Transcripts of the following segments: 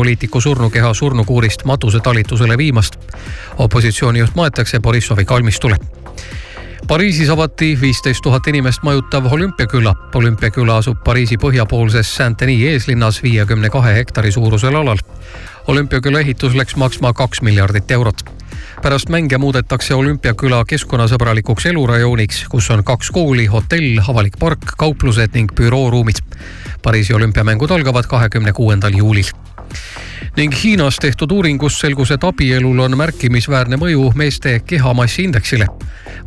poliitiku surnukeha surnukuurist matusetalitusele viimast. opositsioonijuht maetakse Borissovi kalmistule Pariisis avati viisteist tuhat inimest majutav olümpiaküla. olümpiaküla asub Pariisi põhjapoolses Saint-Denis eeslinnas viiekümne kahe hektari suurusel alal. olümpiaküla ehitus läks maksma kaks miljardit eurot pärast mänge muudetakse olümpiaküla keskkonnasõbralikuks elurajooniks, kus on kaks kooli, hotell, avalik park, kauplused ning bürooruumid. Pariisi olümpiamängud algavad kahekümne kuuendal juulil ning Hiinas tehtud uuringus selgus, et abielul on märkimisväärne mõju meeste kehamassiindeksile.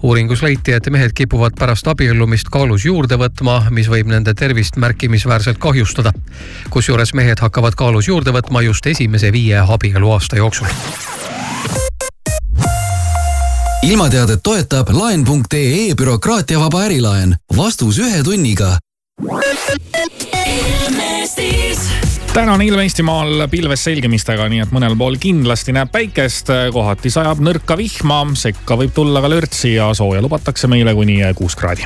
uuringus leiti, et mehed kipuvad pärast abiellumist kaalus juurde võtma, mis võib nende tervist märkimisväärselt kahjustada. kusjuures mehed hakkavad kaalus juurde võtma just esimese viie abieluaasta jooksul ilmateadet toetab laen.ee bürokraatiavaba ärilaen. vastus ühe tunniga. Täna on ilm Eestimaal pilves selgimistega, nii et mõnel pool kindlasti näeb päikest, kohati sajab nõrka vihma, sekka võib tulla ka lörtsi ja sooja lubatakse meile kuni kuus kraadi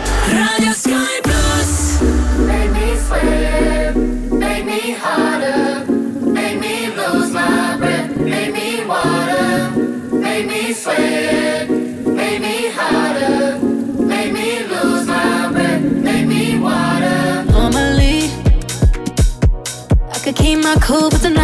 Radio Sky Plus. Make me sweat, make me harder, make me lose my breath, make me water, make me make me harder, make me lose my breath, make me water. Normally, I could keep my cool, but tonight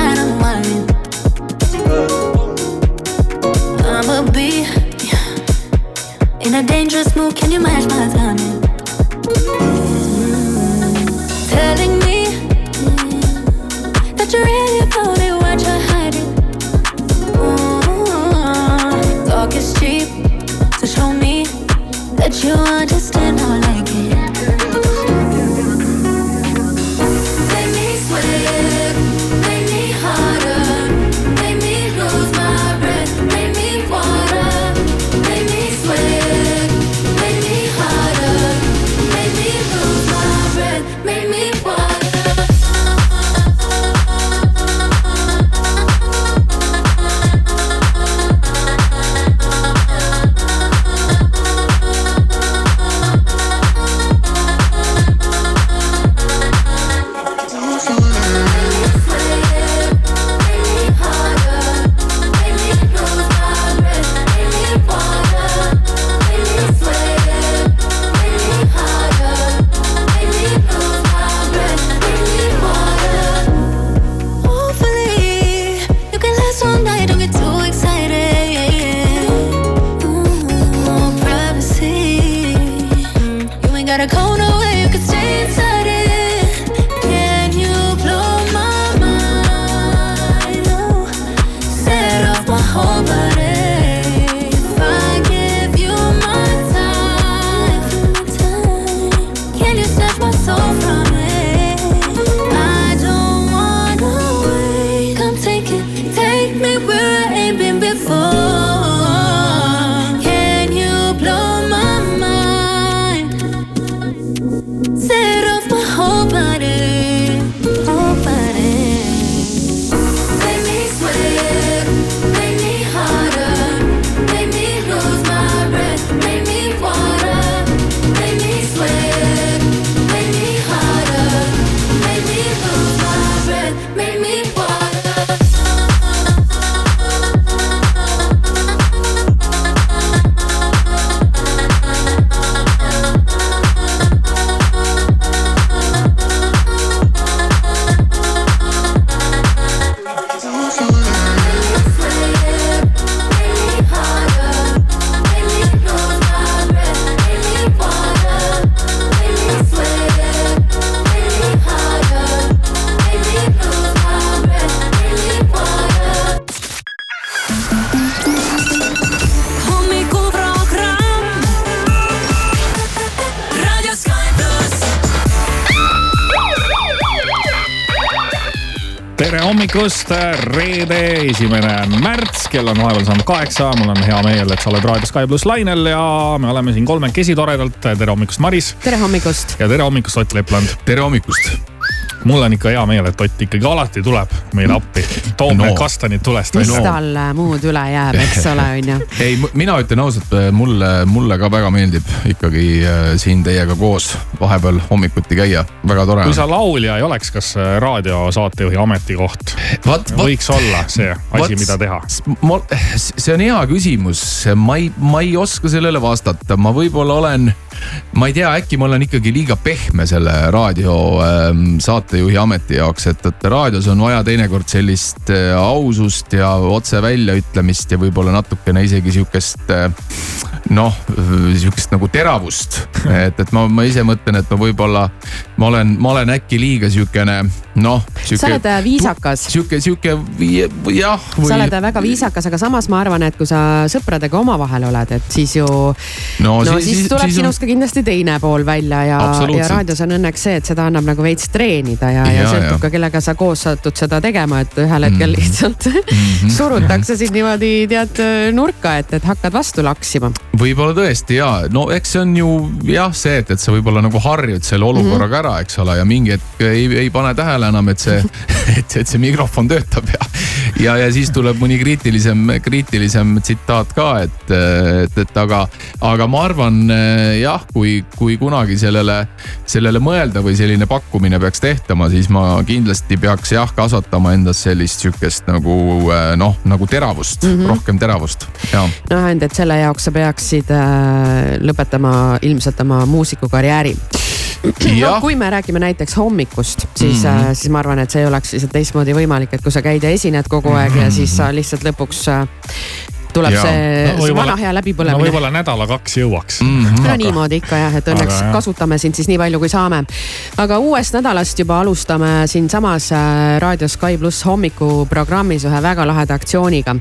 hommikust, reede, esimene märts, kell on vahepeal saanud kaheksa. mul on hea meel, et sa oled raadio Sky pluss lainel ja me oleme siin kolmekesi toredalt. tere hommikust, Maris. tere hommikust. ja tere hommikust, Ott Lepland. tere hommikust mul on ikka hea meel, et Ott ikkagi alati tuleb meile appi, toob No. need kastanid tulest mis välja. tal äh, muud üle jääb, eks ole, onju. ei, mina ütlen ausalt, mulle, mulle ka väga meeldib ikkagi äh, siin teiega koos vahepeal hommikuti käia, väga tore kui sa laulja ei oleks, kas äh, raadiosaatejuhi ametikoht Vaat- vaat- võiks olla see asi, mida teha? see on hea küsimus, ma ei, ma ei oska sellele vastata, ma võib-olla olen, ma ei tea, äkki ma olen ikkagi liiga pehme selle raadio ähm, saatejuhi ameti jaoks, et, et raadios on vaja teinekord sellist äh, ausust ja otse väljaütlemist ja võib-olla natukene isegi sihukest äh, noh, sihukest nagu teravust. et, et ma, ma ise mõtlen, et ma võib-olla, ma olen, ma olen äkki liiga sihukene noh. sa oled äh, viisakas. sihuke, sihuke jah. sa oled äh, väga viisakas, aga samas ma arvan, et kui sa sõpradega omavahel oled, et siis ju no, no siis, siis tuleb siis on- sinust ka kindlasti teine pool välja ja, ja raadios on õnneks see, et seda annab nagu veits treenida ja, ja, ja sõltub ka, kellega sa koos satud seda tegema, et ühel hetkel Mhm. lihtsalt surutakse sind niimoodi tead nurka, et, et hakkad vastu laksima. Võib-olla tõesti ja no eks see on ju jah, see, et, et sa võib-olla nagu harjud selle olukorraga Mhm. ära, eks ole, ja mingi hetk ei, ei pane tähele enam, et see, et, et see mikrofon töötab ja. ja, ja siis tuleb mõni kriitilisem, kriitilisem tsitaat ka, et, et, et aga, aga ma arvan jah, kui, kui kunagi sellele, sellele mõelda või selline pakkumine peaks tehtama, siis ma kindlasti peaks jah kasvatama endas sellist sihukest nagu noh, nagu teravust mm. -hmm. rohkem teravust ja noh, ainult, et selle jaoks sa peaksid äh, lõpetama ilmselt oma muusikukarjääri. no kui me räägime näiteks hommikust, siis mm, Mhm. -hmm. siis ma arvan, et see ei oleks lihtsalt teistmoodi võimalik, et kui sa käid ja esined kogu aeg ja siis sa lihtsalt lõpuks äh, tuleb Jaa. see, No see vana hea no läbipõlemine. võib-olla nädala-kaks jõuaks mm. no -hmm. niimoodi ikka jah, et õnneks Aga jah. kasutame sind siis nii palju, kui saame. aga uuest nädalast juba alustame siinsamas äh, Raadio Sky pluss hommikuprogrammis ühe väga laheda aktsiooniga.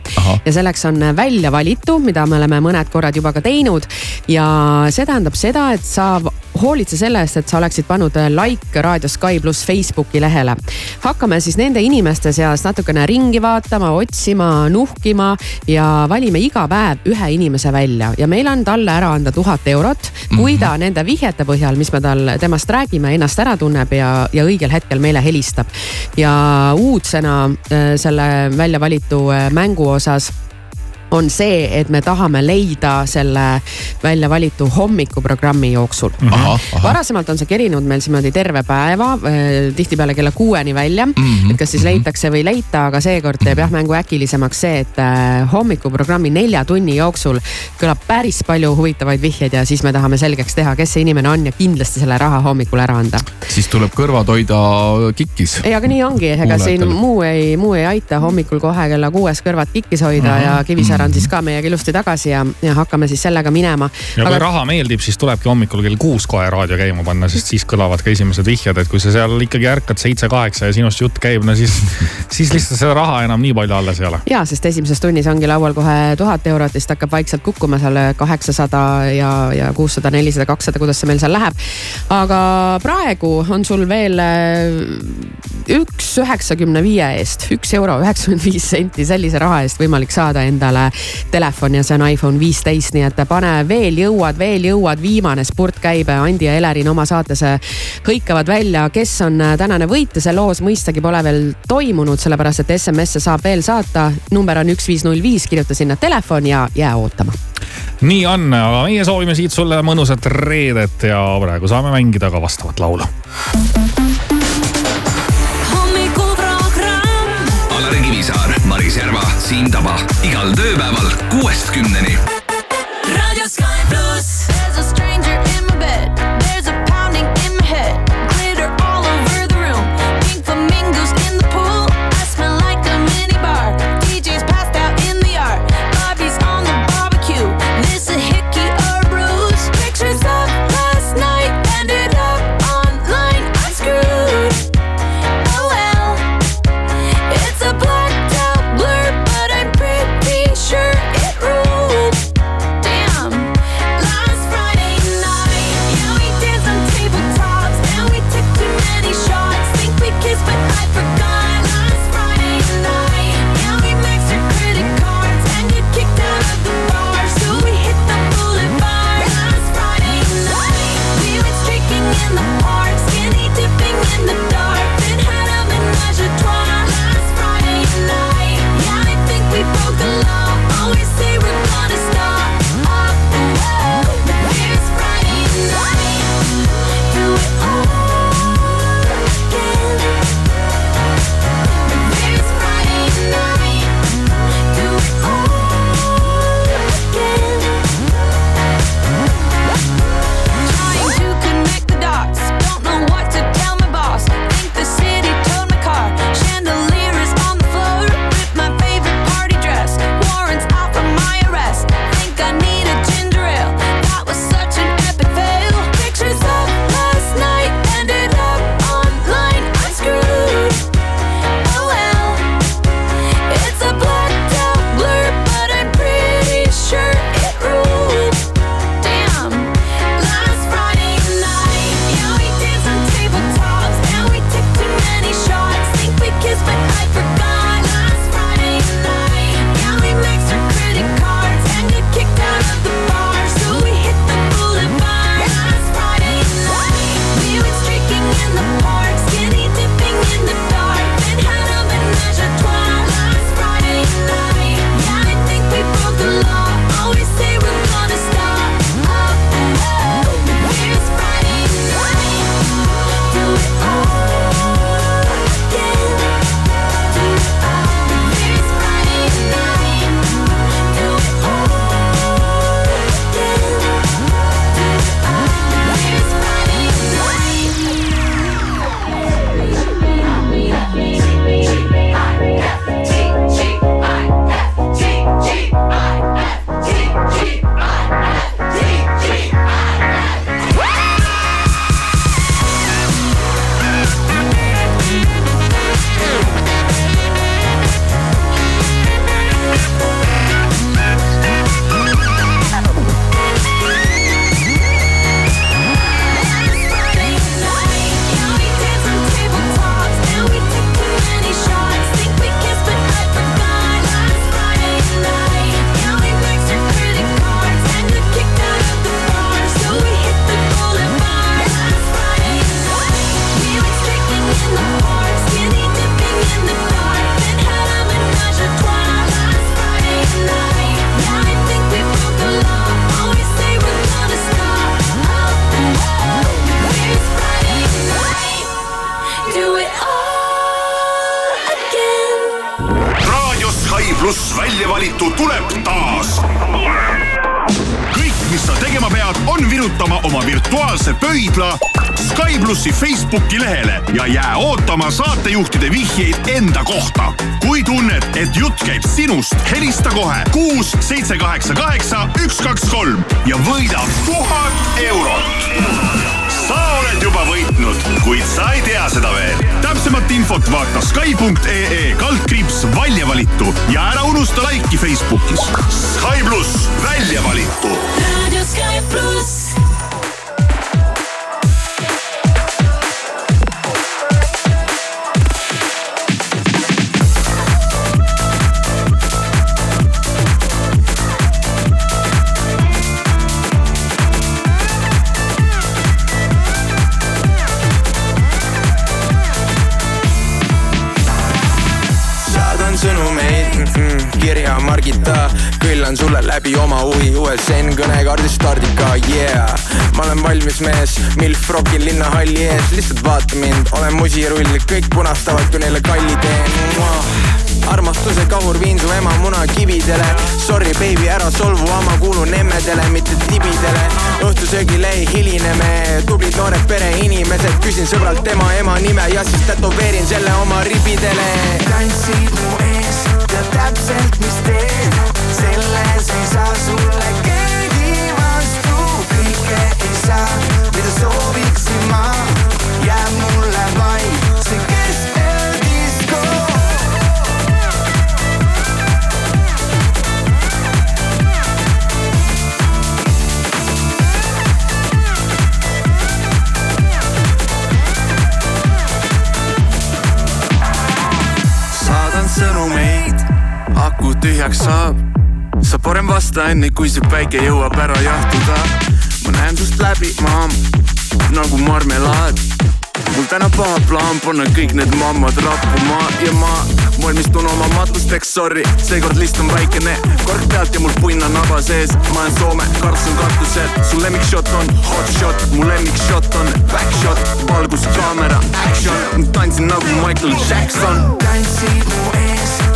Ja selleks on välja valitu, mida me oleme mõned korrad juba ka teinud. ja see tähendab seda, et sa hoolitse selle eest, et sa oleksid pannud like Raadio Sky pluss Facebooki lehele. hakkame siis nende inimeste seas natukene ringi vaatama, otsima, nuhkima ja valime iga päev ühe inimese välja ja meil on talle ära anda tuhat eurot, kui ta nende vihjete põhjal, mis me tal, temast räägime, ennast ära tunneb ja, ja õigel hetkel meile helistab. ja uudsena äh, selle välja valitu äh, mängu osas on see, et me tahame leida selle välja valitu hommikuprogrammi jooksul ahah. varasemalt on see kerinud meil niimoodi terve päeva, tihtipeale kella kuueni välja mm. Mhm. -hmm. et kas siis leitakse või ei leita, aga seekord teeb jah mängu äkilisemaks see, et äh, hommikuprogrammi nelja tunni jooksul kõlab päris palju huvitavaid vihjeid ja siis me tahame selgeks teha, kes see inimene on ja kindlasti selle raha hommikul ära anda. siis tuleb kõrvad hoida kikkis. ei, aga nii ongi, ega siin muu ei, muu ei aita hommikul kohe kella kuues kõrvad kikkis hoida mm -hmm. ja Kivisäär on siis ka meiega ilusti tagasi ja, ja hakkame siis sellega minema. ja kui raha meeldib, siis tulebki hommikul kell kuus kohe raadio käima panna, sest siis kõlavad ka esimesed vihjed, et kui sa seal ikkagi ärkad seitse-kaheksa ja sinust jutt käib, no siis, siis lihtsalt seda raha enam nii palju alles ei ole. ja sest esimeses tunnis ongi laual kohe tuhat eurot ja siis ta hakkab vaikselt kukkuma seal kaheksasada ja, ja kuussada, nelisada, kakssada, kuidas see meil seal läheb. aga praegu on sul veel äh, üks üheksakümne viie eest, üks euro üheksakümmend viis senti, sellise raha eest võimalik saada endale telefon ja see on iPhone viisteist, nii et pane veel jõuad, veel jõuad, viimane spurt käib. Andi ja Elerin oma saates äh, hõikavad välja, kes on äh, tänane võitja, see loos mõistagi pole veel toimunud, sellepärast et SMS-e saab veel saata. number on üks viis null viis, kirjuta sinna telefon ja jää ootama. nii on, aga meie soovime siit sulle mõnusat reedet ja praegu saame mängida ka vastavat laulu. Siim Taba igal tööpäeval kuuest kümneni. On virutama oma virtuaalse pöidla Sky plussi Facebooki lehele ja jää ootama saatejuhtide vihjeid enda kohta. kui tunned, et jutt käib sinust, helista kohe kuus, seitse, kaheksa, kaheksa, üks, kaks, kolm ja võida tuhat eurot. Sa oled juba võitnud, kuid sa ei tea seda veel. täpsemat infot vaata Sky.ee kaldkriips välja valitu ja ära unusta laiki Facebookis. Sky pluss, välja valitu Radio Sky pluss. Kirja Margita, küllan sulle läbi oma huvi USN kõnekaardi stardika, yeah. ma olen valmis mees, milf rokil linnahalli ees, lihtsalt vaata mind, olen musirull, kõik punastavad, kui neile kalli teen. armastuse kahur viin su ema munakividele Sorry baby, ära solvu, ma kuulun emmedele, mitte tibidele õhtusöögile ei hiline me, tublid noored pereinimesed, küsin sõbralt tema ema nime ja siis tätoveerin selle oma ribidele. tantsid mu ees, tead täpselt, mis teed, selles ei saa sulle keegi vastu, kõike ei saa, tühjaks saab. sa parem vasta enne, kui see päike jõuab ära jahtuda. ma näen sust läbi, maam, nagu marmelaad. mul täna paha plaan panna kõik need mammad rappuma ja ma valmistun oma matusteks, sorry, seekord list on väikene, kork pealt ja mul punn on naba sees, ma olen Soome, Karlsson katusel, su lemmikshot on hot shot, mu lemmikshot on back shot, valguskaamera action, tantsin nagu Michael Jackson. tantsid mu ees,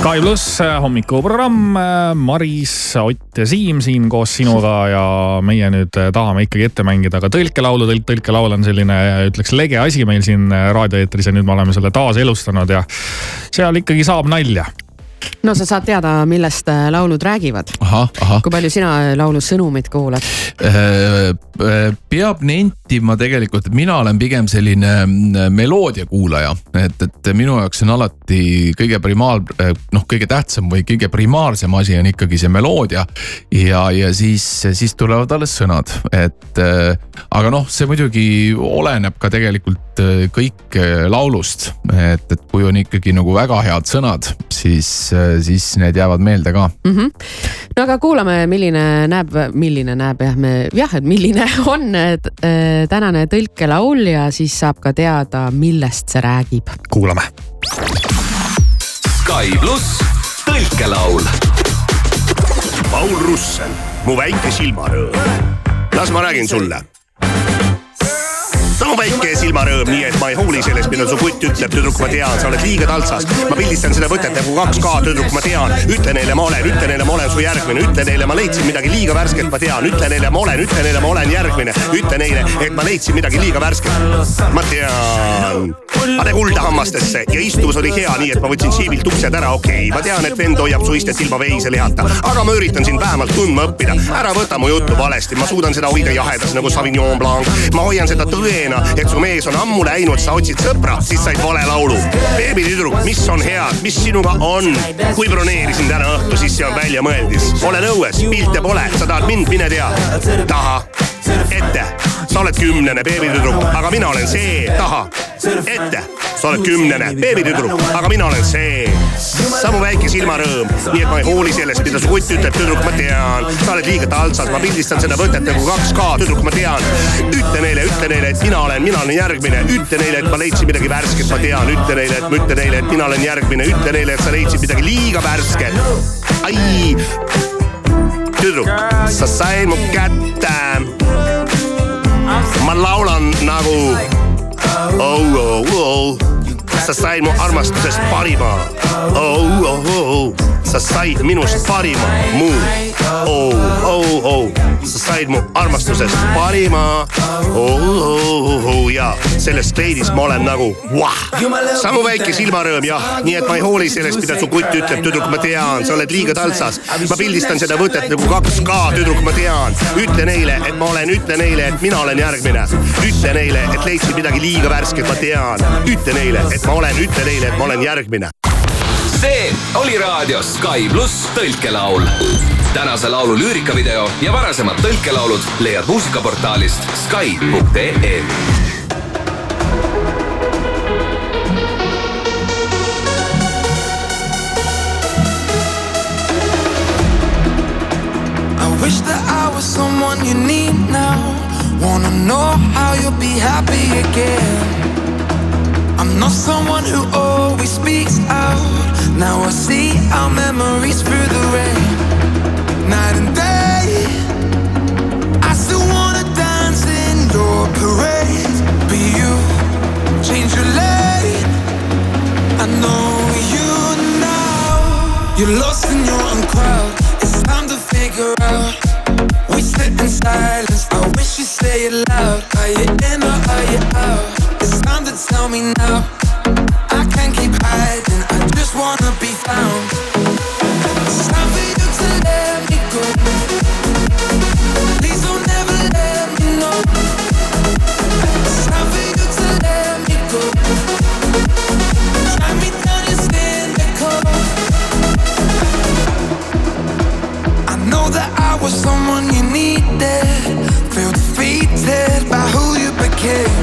Sky pluss hommikuprogramm, Maris, Ott ja Siim siin koos sinuga ja meie nüüd tahame ikkagi ette mängida ka tõlkelaulu, tõlk, tõlkelaul on selline, ütleks lege asi meil siin raadioeetris ja nüüd me oleme selle taaselustanud ja seal ikkagi saab nalja. No sa saad teada, millest äh, laulud räägivad. kui palju sina äh, laulu sõnumit kuulad? peab nentima tegelikult, et mina olen pigem selline mm, meloodia kuulaja, et, et minu jaoks on alati kõige primaal, noh, kõige tähtsam või kõige primaarsem asi on ikkagi see meloodia. ja, ja siis, siis tulevad alles sõnad, et äh, aga noh, see muidugi oleneb ka tegelikult äh, kõik äh, laulust, et, et kui on ikkagi nagu väga head sõnad, siis, siis need jäävad meelde ka mm. -hmm. no aga kuulame, milline näeb, milline näeb jah, me jah, et milline on äh, tänane tõlkelaul ja siis saab ka teada, millest see räägib. kuulame. Sky pluss tõlkelaul. Paul Russel, mu väike silmarõõm. las ma räägin sulle. Sa mu väike silmarõõm, nii et ma ei hooli sellest, mida su kutt ütleb, tüdruk, ma tean, sa oled liiga taltsas. ma pildistan seda võtet nagu 2K tüdruk, ma tean, ütle neile, ma olen, ütle neile, ma olen su järgmine, ütle neile, ma leidsin midagi liiga värsket, ma tean, ütle neile, ma olen, ütle neile, ma olen järgmine, ütle neile, et ma leidsin midagi liiga värsket. ma tean, pane kulda hammastesse ja istuvus oli hea, nii et ma võtsin siivilt uksed ära, okei okay., ma tean, et vend hoiab su istet ilma veiselihata, aga ma üritan sind vähemalt tundma õppida. ära võta mu juttu valesti, ma suudan seda hoida jahedas nagu Sauvignon Blanc. ma hoian seda tõena, et su mees on ammu läinud, sa otsid sõpra, siis said vale laulu. beebitüdruk, mis on head, mis sinuga on? kui broneerisin täna õhtu, siis see on väljamõeldis. olen õues, pilte pole, sa tahad mind, mine tea. taha, ette, sa oled kümnene beebitüdruk, aga mina olen see, taha, ette, sa oled kümnene beebitüdruk, aga mina olen see. sa mu väike silmarõõm, nii et ma ei hooli sellest, mida su kutt ütleb, tüdruk, ma tean. sa oled liiga taltsas, ma pildistan seda võtet nagu 2K, tüdruk, ma tean. ütle neile, ütle neile, et mina olen, mina olen järgmine, ütle neile, et ma leidsin midagi värsket, ma tean, ütle neile, et ma ütlen neile, et mina olen järgmine, ütle neile, et sa leidsid midagi liiga värsket. ai, tüdruk, sa said mu kätte. ma laulan nagu oh, oh, oh. sa said mu armastusest parima oh, oh, oh. Sa said minust parima mu oh, oh, oh. sa said mu armastusest parima oh, oh, oh. ja selles kleidis ma olen nagu vah. sa mu väike silmarõõm jah, nii et ma ei hooli sellest, mida su kutt ütleb, tüdruk, ma tean, sa oled liiga taltsas. ma pildistan seda võtet nagu 2K, tüdruk, ma tean. ütle neile, et ma olen, ütle neile, et mina olen järgmine. ütle neile, et leidsid midagi liiga värsket, ma tean. ütle neile, et ma olen, ütle neile, et ma olen järgmine. See oli raadios Sky pluss tõlkelaul. tänase laulu lüürikavideo ja varasemad tõlkelaulud leiad muusikaportaalist Sky.ee wish that I was someone you need now. Wanna know how you'll be happy again. I'm not someone who always speaks out. Now I see our memories through the rain. Night and day. I still wanna dance in your parade. But you change your lane. I know you now. You're lost in your own crowd. It's time to figure out. We sit in silence. I wish you say it loud. Are you in or are you out? Tell me now. I can't keep hiding. I just wanna be found. It's time for you to let me go. Please don't ever let me know. It's time for you to let me go. Drag me down your cynical. I know that I was someone you needed. Feel defeated by who you became.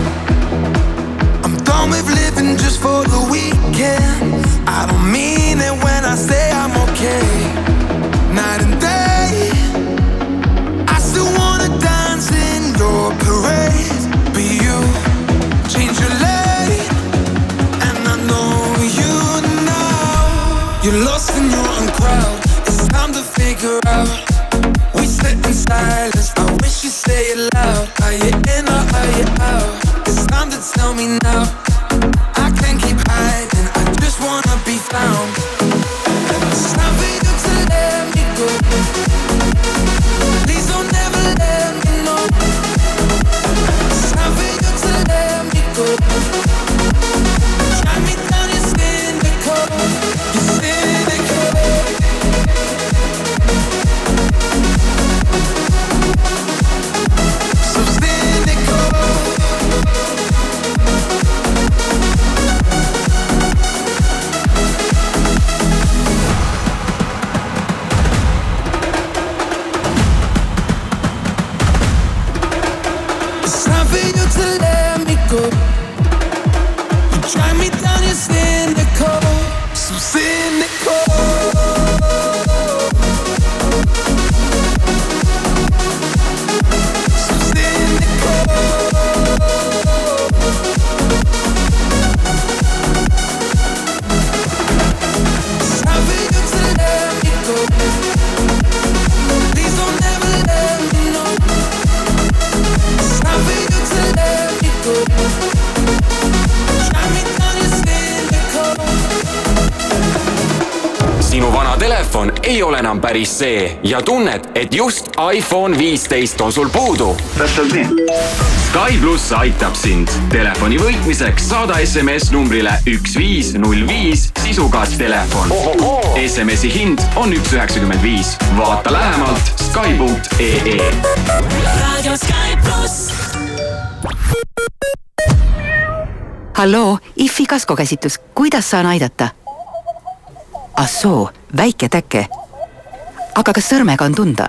Done with living just for the weekend. I don't mean it when I say I'm okay. Night and day, I still wanna dance in your parade. But you change your lane, and I know you now. You're lost in your own crowd. It's time to figure out. We sit in silence. It's time for you to let me go. Telefon ei ole enam päris see ja tunned, et just iPhone viisteist on sul puudu. täpselt nii. Sky pluss aitab sind. Telefoni võitmiseks saada SMS numbrile üks viis null viis sisuga telefon. SMS-i hind on üks üheksakümmend viis. vaata lähemalt Sky.ee. raadio Sky pluss. halloo, IFI kaskokäsitlus, kuidas saan aidata? Ah soo, väike täke. aga kas sõrmega on tunda?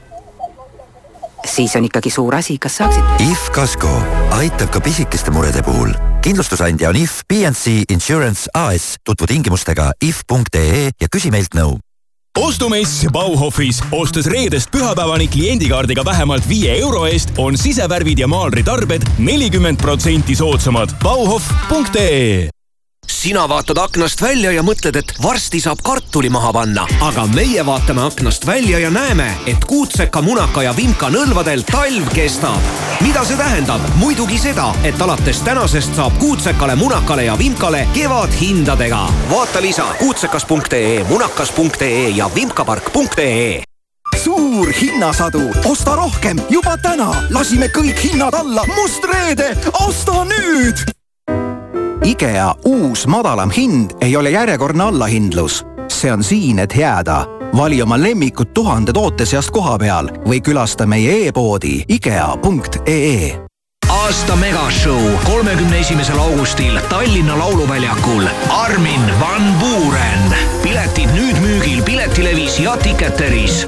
siis on ikkagi suur asi, kas saaksid? IF Kasko aitab ka pisikeste murede puhul. kindlustusandja on IF PNC Insurance AS. tutvu tingimustega if.ee ja küsi meilt nõu ostumess Bauhofis, ostes reedest pühapäevani kliendikaardiga vähemalt viie euro eest on sisevärvid ja maalritarbed nelikümmend protsenti soodsamad. Bauhof.ee sina vaatad aknast välja ja mõtled, et varsti saab kartuli maha panna, aga meie vaatame aknast välja ja näeme, et kuutseka, munaka ja vimka nõlvadel talv kestab. mida see tähendab? muidugi seda, et alates tänasest saab kuutsekale, munakale ja vimkale kevadhindadega. vaata lisa kuutsekas.ee, munakas.ee ja vimkapark.ee suur hinnasadu, osta rohkem juba täna, lasime kõik hinnad alla, must reede, osta nüüd IKEA uus madalam hind ei ole järjekordne allahindlus. see on siin, et jääda. vali oma lemmikud tuhande toote seast koha peal või külasta meie e-poodi IKEA.ee aasta megashow kolmekümne esimesel augustil Tallinna Lauluväljakul Armin van Buuren. piletid nüüd müügil Piletilevis ja Ticketeris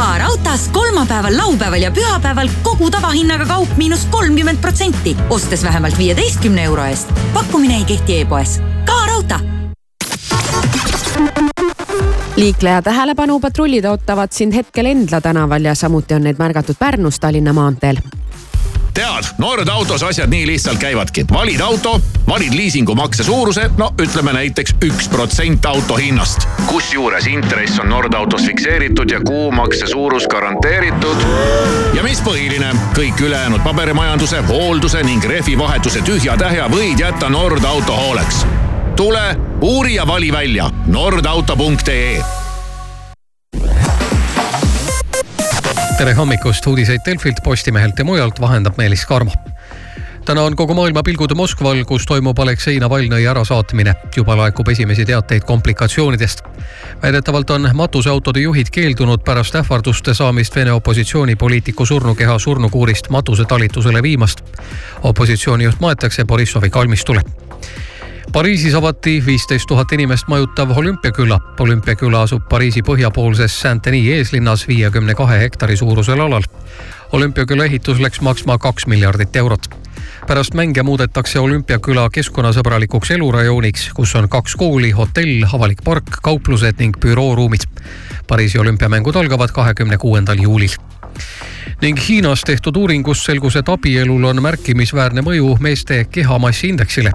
ka raudtees kolmapäeval, laupäeval ja pühapäeval kogu tavahinnaga kaup miinus kolmkümmend protsenti, ostes vähemalt viieteistkümne euro eest. pakkumine ei kehti e-poes. ka raudtee liikleja tähelepanu, patrullid ootavad sind hetkel Endla tänaval ja samuti on neid märgatud Pärnus Tallinna maanteel tead, Nord autos asjad nii lihtsalt käivadki. valid auto, valid liisingumakse suuruse, no ütleme näiteks üks protsent auto hinnast. kusjuures intress on Nord autos fikseeritud ja kuumakse suurus garanteeritud. ja mis põhiline, kõik ülejäänud paberimajanduse, hoolduse ning rehvivahetuse tühja-tähja võid jätta Nord auto hooleks. tule, uuri ja vali välja nordauto.ee tere hommikust, uudiseid Delfilt, Postimehelt ja mujalt vahendab Meelis Karmo. täna on kogu maailma pilgud Moskval, kus toimub Aleksei Navalnõi ärasaatmine. juba laekub esimesi teateid komplikatsioonidest. väidetavalt on matuseautode juhid keeldunud pärast ähvarduste saamist Vene opositsioonipoliitiku surnukeha surnukuurist matusetalitusele viimast. opositsioonijuht maetakse Borissovi kalmistule Pariisis avati viisteist tuhat inimest majutav olümpiaküla. olümpiaküla asub Pariisi põhjapoolses Saint-Denis eeslinnas viiekümne kahe hektari suurusel alal. olümpiaküla ehitus läks maksma kaks miljardit eurot. pärast mänge muudetakse olümpiaküla keskkonnasõbralikuks elurajooniks, kus on kaks kooli, hotell, avalik park, kauplused ning bürooruumid. Pariisi olümpiamängud algavad kahekümne kuuendal juulil ning Hiinas tehtud uuringust selgus, et abielul on märkimisväärne mõju meeste kehamassi indeksile.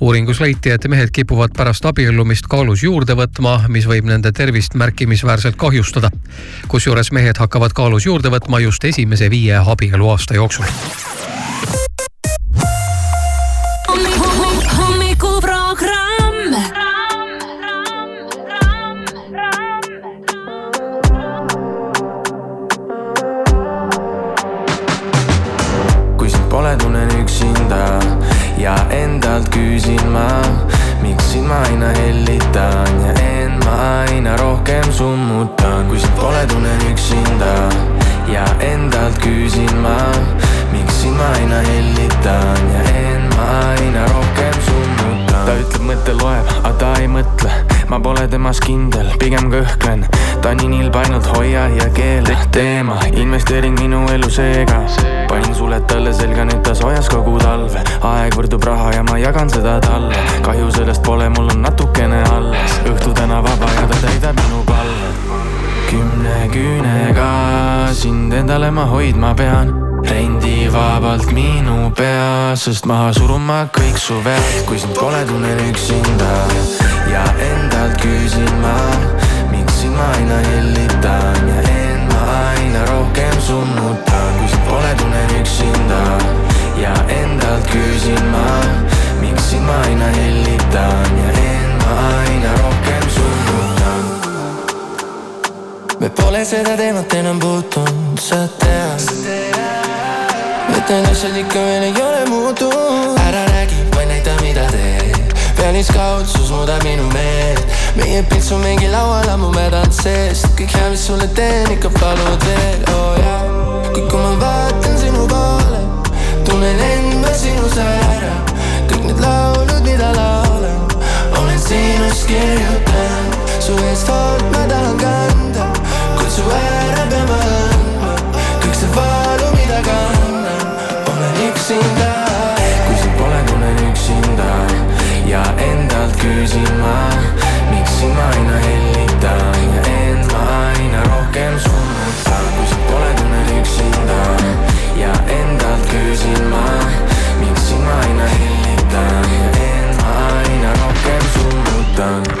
uuringus leiti, et mehed kipuvad pärast abiellumist kaalus juurde võtma, mis võib nende tervist märkimisväärselt kahjustada. kusjuures mehed hakkavad kaalus juurde võtma just esimese viie abieluaasta jooksul. Ma aina hellitan ja end ma aina rohkem summutan. kui sind pole, tunnen üksinda ja endalt küsin ma, miks sind ma aina hellitan ja end ma aina rohkem. Ta ütleb, mõte loeb, aga ta ei mõtle, ma pole temas kindel, pigem kõhklen. ta nii nilb ainult hoia ja keela teema, investeering minu elu seega. panin suled talle selga, nüüd ta soojas kogu talve. aeg võrdub raha ja ma jagan seda talle. kahju sellest pole, mul on natukene alles. õhtu täna vaba ja ta täidab minu palve. Kümne küünega sind endale ma hoidma pean. Rendivabalt minu pea, sest maha suruma kõik su vead, kui sind pole, tunnen üksinda ja endalt küsin ma, miks sind ma aina hellitan ja end ma aina rohkem summutan, kui sind pole, tunnen üksinda ja endalt küsin ma, miks sind ma aina hellitan ja end ma aina rohkem summutan. Seda teemat enam puutunud, sa tead. ütlen asjad ikka veel ei ole muutunud. ära räägi, vaid näita, mida teed. pealiskaudsus muudab minu meelt. meie pilt su mingi laual ammu mädanud seest. kõik hea, mis sulle teen, ikka palud veel, oo oh, jaa. kuid kui ma vaatan sinu poole, tunnen end ma sinus ära. kõik need laulud, mida laulan, olen sinust kirjutanud. su eest hoolt ma tahan kanda, ära pean ma andma. kõik see valu, mida kannan, olen üksinda. kui sind pole, tunnen üksinda ja endalt küsin ma, miks sind ma aina hellitan ja end ma aina rohkem summutan. kui sind pole, tunnen üksinda ja endalt küsin ma, miks sind ma aina hellitan ja end ma aina rohkem summutan.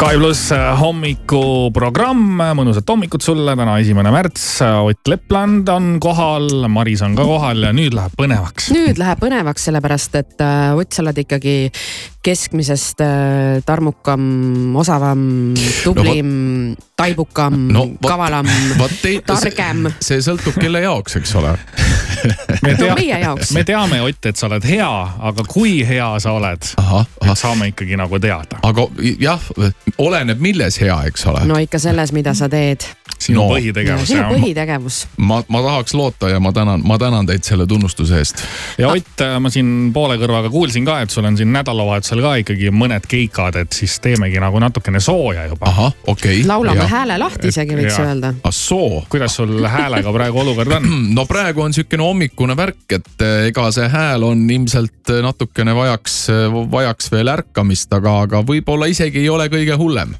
Sky pluss hommikuprogramm, mõnusat hommikut sulle, täna esimene märts, Ott Lepland on kohal, Maris on ka kohal ja nüüd läheb põnevaks. nüüd läheb põnevaks, sellepärast et äh, Ott, sa oled ikkagi keskmisest äh, tarmukam, osavam, tublim no,, taibukam no,, kavalam, targem. see sõltub kelle jaoks, eks ole. me, No meie jaoks. me teame, Ott, et sa oled hea, aga kui hea sa oled, saame ikkagi nagu teada. aga jah, oleneb milles hea, eks ole. no ikka selles, mida sa teed. Sinu no, põhitegevus sinu põhitegevus. ma, ma tahaks loota ja ma tänan, ma tänan teid selle tunnustuse eest. ja Ott, ma siin poole kõrvaga kuulsin ka, et sul on siin nädalavahetusel ka ikkagi mõned keikad, et siis teemegi nagu natukene sooja juba. ahah, okei okay.. laulame hääle lahti isegi võiks Ja. öelda. ah soo. kuidas sul häälega praegu olukord on? no praegu on siukene hommikune värk, et eh, ega see hääl on ilmselt eh, natukene vajaks, vajaks veel ärkamist, aga, aga võib-olla isegi ei ole kõige hullem.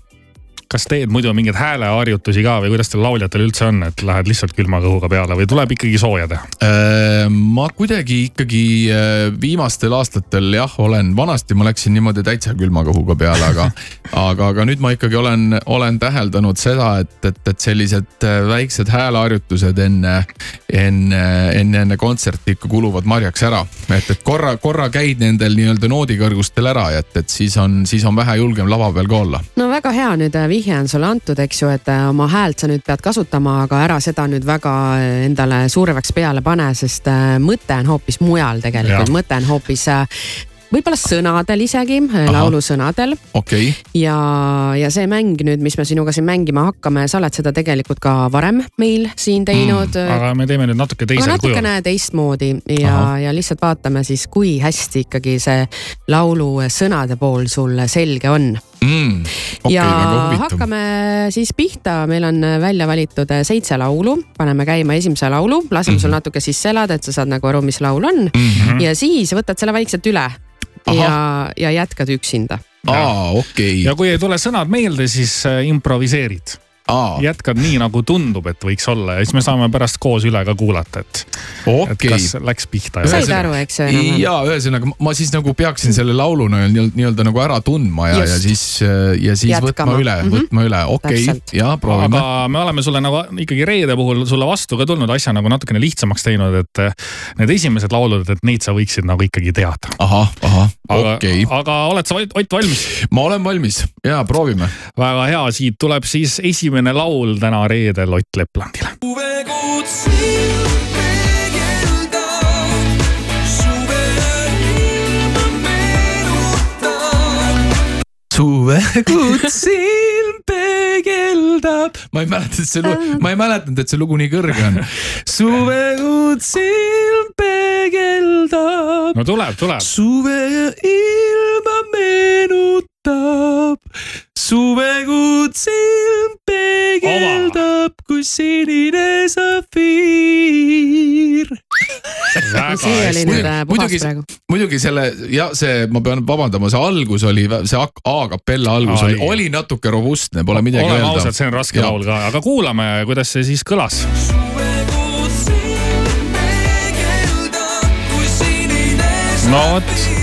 Kas teed muidu mingeid hääleharjutusi ka või kuidas teil lauljatel üldse on, et lähed lihtsalt külma kõhuga peale või tuleb ikkagi sooja teha? Äh, ma kuidagi ikkagi äh, viimastel aastatel jah, olen, vanasti ma läksin niimoodi täitsa külma kõhuga peale, aga, aga, aga nüüd ma ikkagi olen, olen täheldanud seda, et, et, et sellised äh, väiksed hääleharjutused enne, enne, enne, enne kontserti ikka kuluvad marjaks ära. et, et korra, korra käid nendel nii-öelda noodikõrgustel ära ja et, et siis on, siis on vähe julgem lava peal ka olla. no väga hea, nüüd äh, vihje on sulle antud, eks ju, et äh, oma häält sa nüüd pead kasutama, aga ära seda nüüd väga äh, endale surveks peale pane, sest äh, mõte on hoopis mujal tegelikult, mõte on hoopis võib-olla sõnadel isegi, laulu sõnadel okei okay., ja, ja see mäng nüüd, mis me sinuga siin mängima hakkame, sa oled seda tegelikult ka varem meil siin teinud mm,. aga me teeme nüüd natuke teisel kujul. natukene teistmoodi ja, ja lihtsalt vaatame siis, kui hästi ikkagi see laulu sõnade pool sul selge on mm,. ja okay,, huvitav. hakkame siis pihta, meil on välja valitud seitse laulu, paneme käima esimese laulu, laseme mm Mhm. -hmm. sul natuke sisse elada, et sa saad nagu aru, mis laul on mm. -hmm. ja siis võtad selle vaikselt üle Aha. ja, ja jätkad üksinda. aa, okei ja kui ei tule sõnad meelde, siis äh, improviseerid. jätkad nii nagu tundub, et võiks olla ja siis me saame pärast koos üle ka kuulata, et, et Okei. kas läks pihta. said aru, eks ju enam-vähem? ja ühesõnaga ma- ma siis nagu peaksin selle laulu nii-öelda nagu ära tundma ja, ja siis, ja siis Jätkama. võtma üle mm. -hmm. võtma üle, okei okay. Ja proovime. aga me oleme sulle nagu ikkagi reede puhul sulle vastu ka tulnud asja nagu natukene lihtsamaks teinud, et eh, need esimesed laulud, et neid sa võiksid nagu ikkagi teada. ahah, ahah, aga okei, aga oled sa, Ott, valmis? ma olen valmis ja proovime. väga hea, siit tuleb siis esimene laul täna reedel Ott Leplandile. suvekuud silm peegeldab. ma ei mäleta, et see, ma ei mäletanud, et see lugu nii kõrge on. suvekuud silm peegeldab. no tuleb, tuleb. suve ilma meenutab. Suvekuud silm peegeldab, kui sinine safiir. äh, muidugi, muidugi selle ja see, ma pean vabandama, see algus oli, see A- A-kapella algus Ai. oli, oli natuke robustne, pole midagi oleme öelda. ausad, see on raske laul ka, aga kuulame, kuidas see siis kõlas. no vot,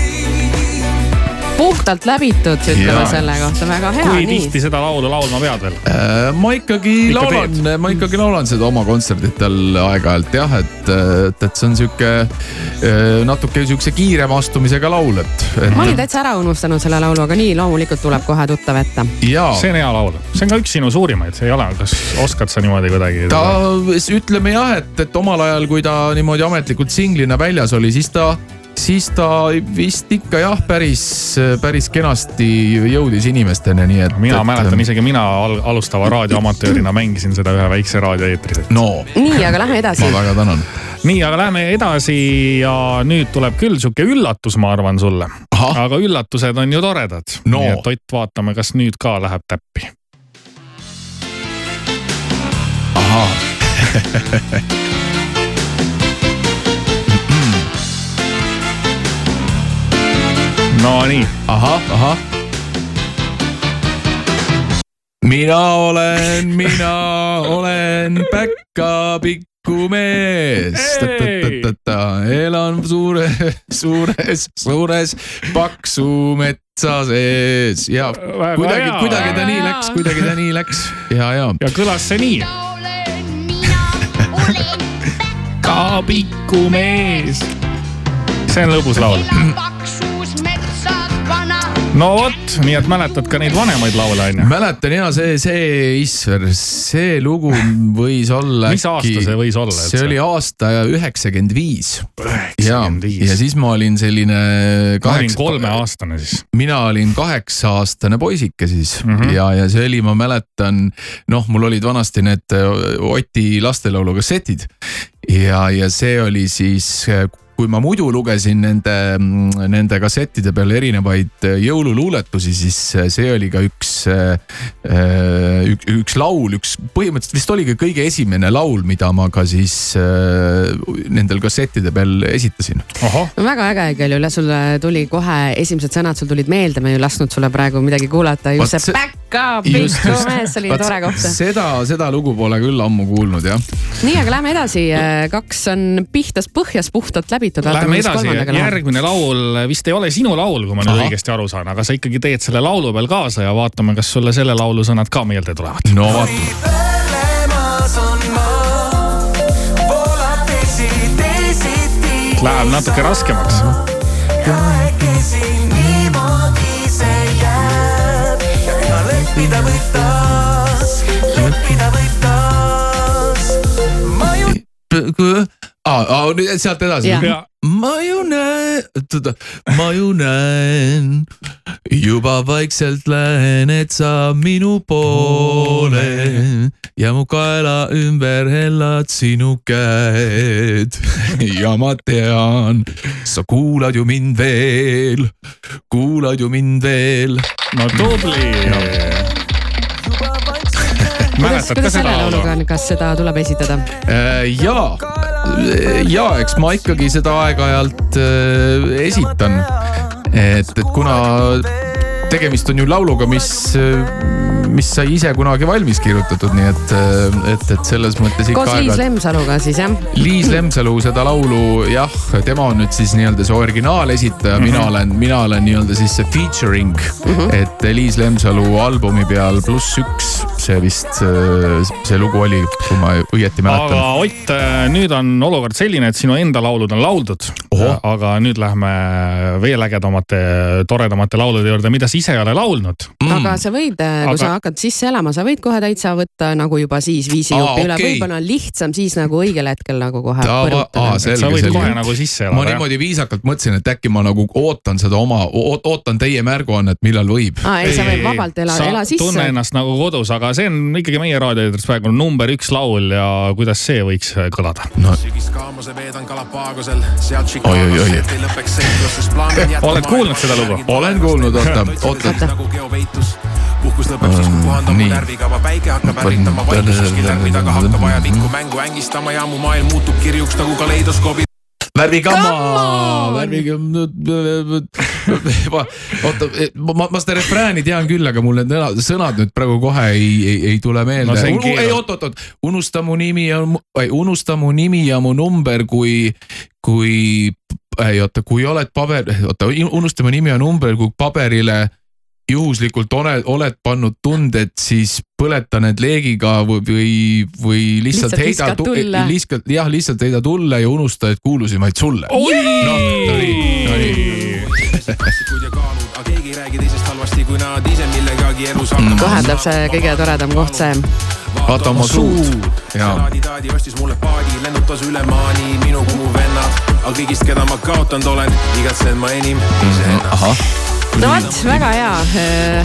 puhtalt läbitud, ütleme selle kohta, väga hea, kui nii. tihti seda laulu laulma pead veel? Äh, ma ikkagi Ikka laulan, ma ikkagi laulan seda oma kontserditel aeg-ajalt jah, et, et, et see on sihuke äh, natuke sihukese kiirema astumisega laul, et, ma olin et täitsa ära unustanud selle laulu, aga nii loomulikult tuleb kohe tuttav ette. see on hea laul, see on ka üks sinu suurimaid, ei ole, kas oskad sa niimoodi kuidagi? ta, ütleme jah, et, et omal ajal, kui ta niimoodi ametlikult singlina väljas oli, siis ta, siis ta vist ikka jah, päris, päris kenasti jõudis inimesteni, nii et. mina mäletan, isegi mina al alustava raadioamatöörina mängisin seda ühe väikse raadioeetris. no nii, aga lähme edasi. ma väga tänan. nii, aga lähme edasi ja nüüd tuleb küll sihuke üllatus, ma arvan sulle. aga üllatused on ju toredad no.. nii et Ott, vaatame, kas nüüd ka läheb täppi. ahah. Nonii. ahah, ahah. mina olen, mina olen päkapikku mees. elan suure, suures, suures paksu metsa sees ja kuidagi hea., kuidagi ta nii läks, kuidagi ta nii läks ja, ja. ja kõlas see nii. ka pikku mees. see on lõbus laul. No vot, nii et mäletad ka neid vanemaid laule onju? mäletan ja see, see Isver, see lugu võis olla. Mis aasta see võis olla see oli aasta üheksakümmend viis. ja, ja siis ma olin selline ma olin kaheksa, kolmeaastane siis. mina olin kaheksa-aastane poisike siis mm. -hmm. ja, ja see oli, ma mäletan, noh, mul olid vanasti need Oti lastelaulu kassetid ja, ja see oli siis kui ma muidu lugesin nende, nende kassettide peal erinevaid jõululuuletusi, siis see oli ka üks, üks, üks laul, üks põhimõtteliselt vist oligi kõige esimene laul, mida ma ka siis äh, nendel kassettide peal esitasin. no väga äge igal juhul, sulle tuli kohe esimesed sõnad sul tulid meelde, me ei lasknud sulle praegu midagi kuulata, just see just- pikku just. mees, oli tore koht. seda, seda lugu pole küll ammu kuulnud jah. nii, aga lähme edasi, kaks on pihtast põhjas puhtalt läbitud. Läheme edasi, järgmine laul vist ei ole sinu laul, kui ma nüüd Ahah. õigesti aru saan, aga sa ikkagi teed selle laulu peal kaasa ja vaatame, kas sulle selle laulu sõnad ka meelde tulevad. no vaatame. Läheb natuke raskemaks. leppida võib taas, leppida võib taas. Ma ju aa, aa nüüd sealt edasi Jah.. ma ju näen, oota, ma ju näen, juba vaikselt lähened sa minu poole ja mu kaela ümber hellad sinu käed ja ma tean, sa kuulad ju mind veel, kuulad ju mind veel. no tubli. kuidas, kuidas selle laulu lauluga? on, kas seda tuleb esitada? ja, ja eks ma ikkagi seda aeg-ajalt äh, esitan. et, et kuna tegemist on ju lauluga, mis, mis sai ise kunagi valmis kirjutatud, nii et, et, et selles mõttes ikka koos Liis aeg-ajalt. Lemsaluga siis jah? Liis Lemsalu seda laulu jah, tema on nüüd siis nii-öelda see originaalesitaja mm, -hmm. mina olen, mina olen nii-öelda siis see featuring mm, -hmm. et Liis Lemsalu albumi peal pluss üks, see vist, see lugu oli, kui ma õieti mäletan aga Ott, nüüd on olukord selline, et sinu enda laulud on lauldud. aga nüüd lähme veel ägedamate, toredamate laulude juurde, mida sa ise ei ole laulnud mm. aga sa võid, kui Aga- sa hakkad sisse elama, sa võid kohe täitsa võtta nagu juba siis viisi Aa, jupi üle, okei. võib-olla on lihtsam siis nagu õigel hetkel nagu kohe aa, põrutada. sa võid kohe nagu sisse elada, ma niimoodi viisakalt mõtlesin, et äkki ma nagu ootan seda oma, ootan teie märguannet, millal võib. aa, ei, sa võid vabalt ela, sa ela tunne sisse. ennast nagu kodus, aga see on ikkagi meie raadioeetris praegu number üks laul ja kuidas see võiks kõlada no.? sügiskaamuse veedan Galapagosel, sealt Oi, oi, oi. Chicagosse, et ei lõpeks seiklus, sest plaan on jätta oled kuulnud seda lugu? olen kuulnud, oota, oota. Puhkus lõpeb siis, kui puhandab mu nii. närvikava päike hakkab ärritama vaikus kuskil närvi taga hakkab ajapikku mängu ängistama ja mu maailm muutub kirjuks nagu kaleidoskoobi värvigamma, värvigamma. oota, ma, ma seda refrääni tean küll, aga mul need sõnad- nüüd praegu kohe ei, ei, ei tule meelde no,. ei, oot, oot, oot, unusta mu nimi ja, unusta mu nimi ja mu number, kui, kui ei oota, kui oled paber, oota unustame nimi ja number, kui paberile juhuslikult oled, oled pannud tunded, siis põleta need leegiga või, või, või lihtsalt, Lihtsalt heida lihtsalt jah, lihtsalt heida tulle ja unusta, et kuulusin vaid sulle. noh, no nii, no nii. aga keegi ei räägi teisest halvasti, kui nad ise millegagi elus hakkama kohe tuleb see kõige toredam koht see. vaata oma suud. Ja taadi ostis mulle paadi, lennutas üle maani minu kumu vennad, aga kõigist, keda ma kaotanud olen, igatsen ma enim iseennast. ahah, no vot, väga hea,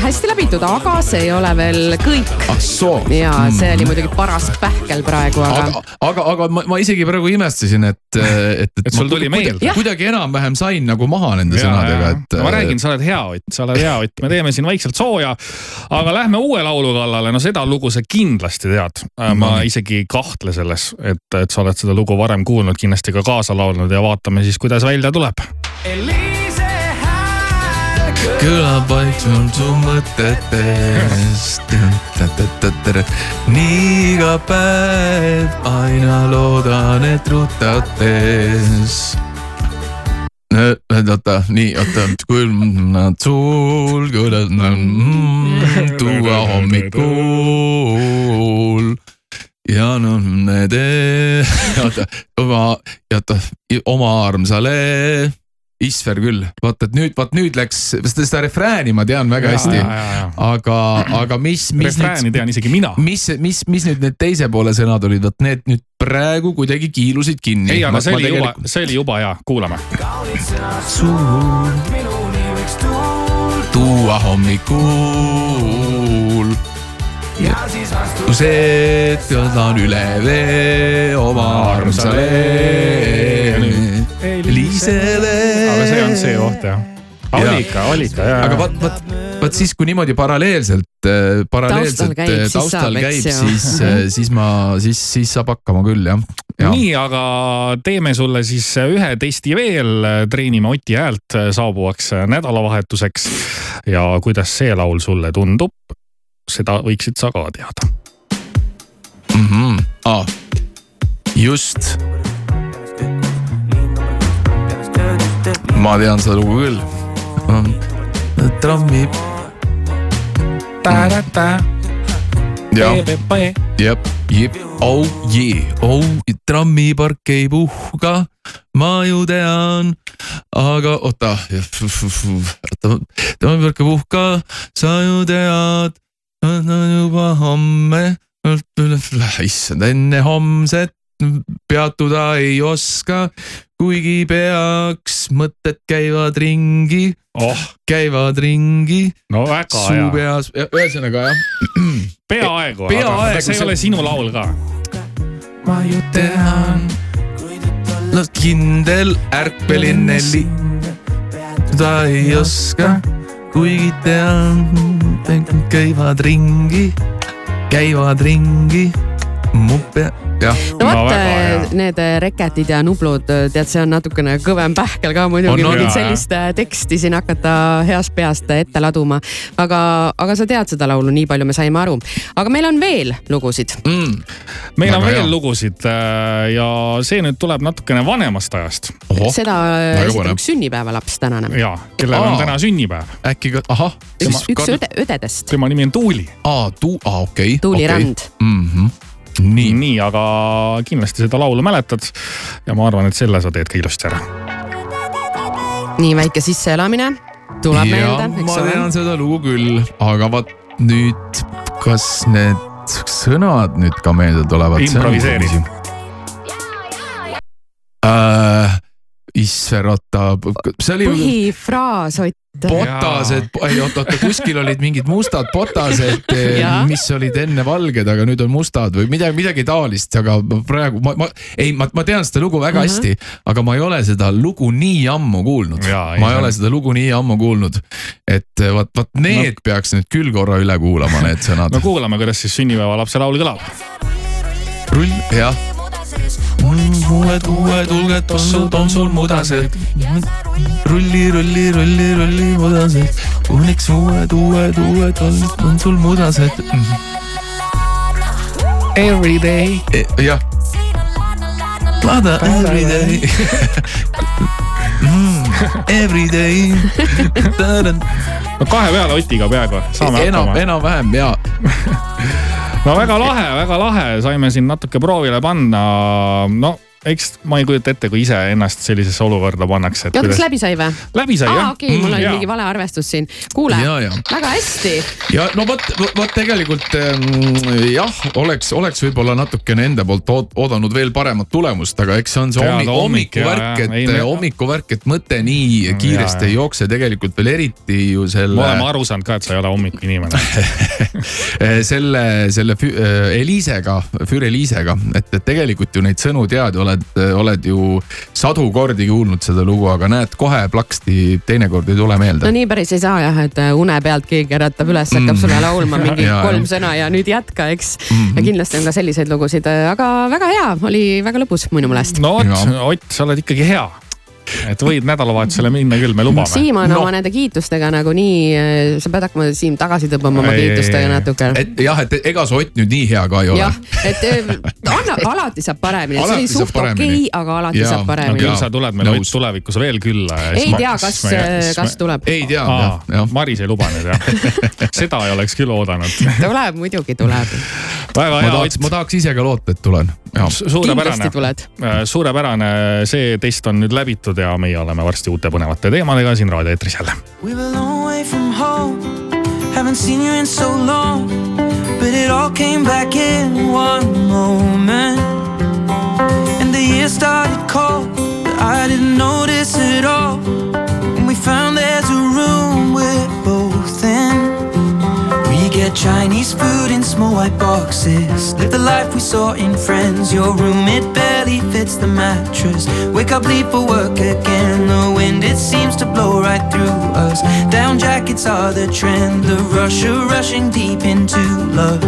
hästi läbitud, aga see ei ole veel kõik. ah soo. ja see oli muidugi paras pähkel praegu, aga aga, aga, aga ma, ma isegi praegu imestasin, et, et, et, Et sul tuli meelde. Kuidagi enam-vähem sain nagu maha nende Ja, sõnadega, et. ma räägin, sa oled hea Ott, sa oled hea Ott, me teeme siin vaikselt sooja. aga lähme uue laulu kallale, no seda lugu sa kindlasti tead. ma No nii. isegi ei kahtle selles, et, et sa oled seda lugu varem kuulnud, kindlasti ka kaasa laulnud ja vaatame siis, kuidas välja tuleb. Kõlab vaikselt su mõtetest. nii iga päev aina loodan, et rutates. oota, nii, oota, külmad sul, kuidas mm, tuua hommikul ja noh, need, oota, oma, oota, oma armsale Isver küll, vaata, et nüüd, vaat nüüd läks, sest seda refrääni ma tean väga Ja, hästi ja, ja, ja., aga, aga mis, mis refrääni tean isegi mina. mis, mis, mis nüüd need teise poole sõnad olid, vot need nüüd praegu kuidagi kiilusid kinni. ei, aga see oli juba, see oli juba hea, kuulame. sul tuua hommikul. see, et on üle vee oma armsale Liisele. aga see on see koht jah. oli ikka, oli ikka ja. aga vot, vot, vot siis, kui niimoodi paralleelselt, paralleelselt käib, siis taustal saab, eks käib, siis, siis ma, siis, siis saab hakkama küll jah. nii, aga teeme sulle siis ühe testi veel, treenime Oti häält saabuvaks nädalavahetuseks. ja kuidas see laul sulle tundub, seda võiksid sa ka teada. mm. -hmm. Ah, just. Ma tean seda lugu küll. trammi. jah, jep, jep, oh yeah, oh trammipark ei puhka, ma ju tean, aga oota, trammipark ei puhka, sa ju tead, juba homme, issand, enne homset peatuda ei oska, kuigi peaks, mõtted käivad ringi oh., käivad ringi. no väga su hea, peas, ühesõnaga jah. peaaegu, peaaegu see ei ole sinu laul ka. ma ju tean, no kindel ärkveline li-, ta ei oska, kuigi tean, käivad ringi, käivad ringi, mu pea, jah. no vot, need reketid ja nublud, tead, see on natukene kõvem pähkel ka muidugi mingit sellist äh, teksti siin hakata heast peast ette laduma. aga, aga sa tead seda laulu, nii palju me saime aru. aga meil on veel lugusid mm.. meil on veel hea. lugusid äh, ja see nüüd tuleb natukene vanemast ajast. seda esitab üks sünnipäevalaps tänane. ja, kellel on täna sünnipäev. äkki ka, ahah. üks, üks õde, õdedest. tema nimi on Tuuli. aa, tuu, aa okei okay,. Tuuli Rand. mm. -hmm. nii, nii, aga kindlasti seda laulu mäletad ja ma arvan, et selle sa teed ka ilusti ära. nii väike sisseelamine tuleb meelde, eks ma tean seda lugu küll, aga vot nüüd, kas need sõnad nüüd ka meelde tulevad? Improviseeri. äh,. Isser, oota, see oli põhifraas, Ott. botased, ei oota kuskil olid mingid mustad botased Jaa., mis olid enne valged, aga nüüd on mustad või midagi, midagi taolist, aga praegu ma, ma ei, ma, ma tean seda lugu väga Mhm. hästi, aga ma ei ole seda lugu nii ammu kuulnud. Ma ei ole seda lugu nii ammu kuulnud, et vot, vot need no. peaks nüüd küll korra üle kuulama, need sõnad no. kuulame, kuidas siis sünnipäevalapse laul kõlab. rull, jah. uued, uued ulged tossud on sul mudased. rulli, rulli, rulli, rulli mudased. õnneks uued, uued, uued on, on sul mudased. Every day. jah. vaata every day. every day. no kahe peale Otiga peaaegu, saame enam, hakkama. enam-vähem ja no väga lahe, väga lahe, saime siin natuke proovile panna. no eks ma ei kujuta ette, kui ise ennast sellisesse olukorda pannakse. oota, kas läbi sai või? läbi sai aa, jah. okei, mul oli Jaa. mingi vale arvestus siin. kuule väga hästi. ja no vot, vot tegelikult ähm, jah, oleks, oleks võib-olla natukene enda poolt oodanud veel paremat tulemust, aga eks see on see jaa, hommikuvärk. Ei, et me- hommikuvärk, et mõte nii kiiresti jaa. ei jookse tegelikult veel eriti ju me selle oleme, aru saanud ka, et sa ei ole hommikuinimene. selle, selle Eliisega, Füür Eliisega, et, et tegelikult ju neid sõnu tead, oled, oled ju sadu kordi kuulnud seda lugu, aga näed kohe plaksti teinekord ei tule meelde no nii päris ei saa jah, et äh, une pealt keegi äratab üles, hakkab sulle laulma mingi Jaa, kolm jah. sõna ja nüüd jätka, eks mm. -hmm. ja kindlasti on ka selliseid lugusid, aga väga hea, oli väga lõbus minu meelest. no vot, Ott, sa oled ikkagi hea. Et võid nädalavahetusele minna küll, me lubame. Siim on no. oma nende kiitustega nagunii, sa pead hakkama Siim tagasi tõmbama oma kiitustega natuke. et jah, et ega see Ott nüüd nii hea ka ei ole jah, et äh, anna, alati saab paremini, see oli suht okei okay,, aga alati Jaa, saab no paremini küll sa tuled meile Ott tulevikus veel külla. ei tea, kas, kas tuleb. ei tea jah. Maris ei luba nüüd jah. seda ei oleks küll oodanud. tuleb, muidugi tuleb. väga ma hea tahaks, Ott. ma tahaks ise ka loota, et tulen. suurepärane kindlasti, tuled. suurepärane, see test on nüüd läbitud ja meie oleme varsti uute põnevate teemadega siin raadioeetris jälle. We're a long way from home. Haven't seen you in so long. But it all came back in one moment. And the year started cold. But I didn't notice it all. And we found there's a room get Chinese food in small white boxes. Live the life we saw in Friends. Your room, it barely fits the mattress. Wake up, leave for work again. The wind, it seems to blow right through us. Down jackets are the trend. The rush rushing deep into love.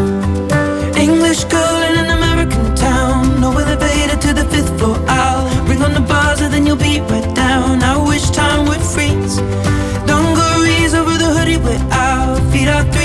English girl in an American town. No elevator to the fifth floor. I'll ring on the buzzer, and then you'll be right down. I wish time would freeze. Dungarees over the hoodie, we're out. Feet are three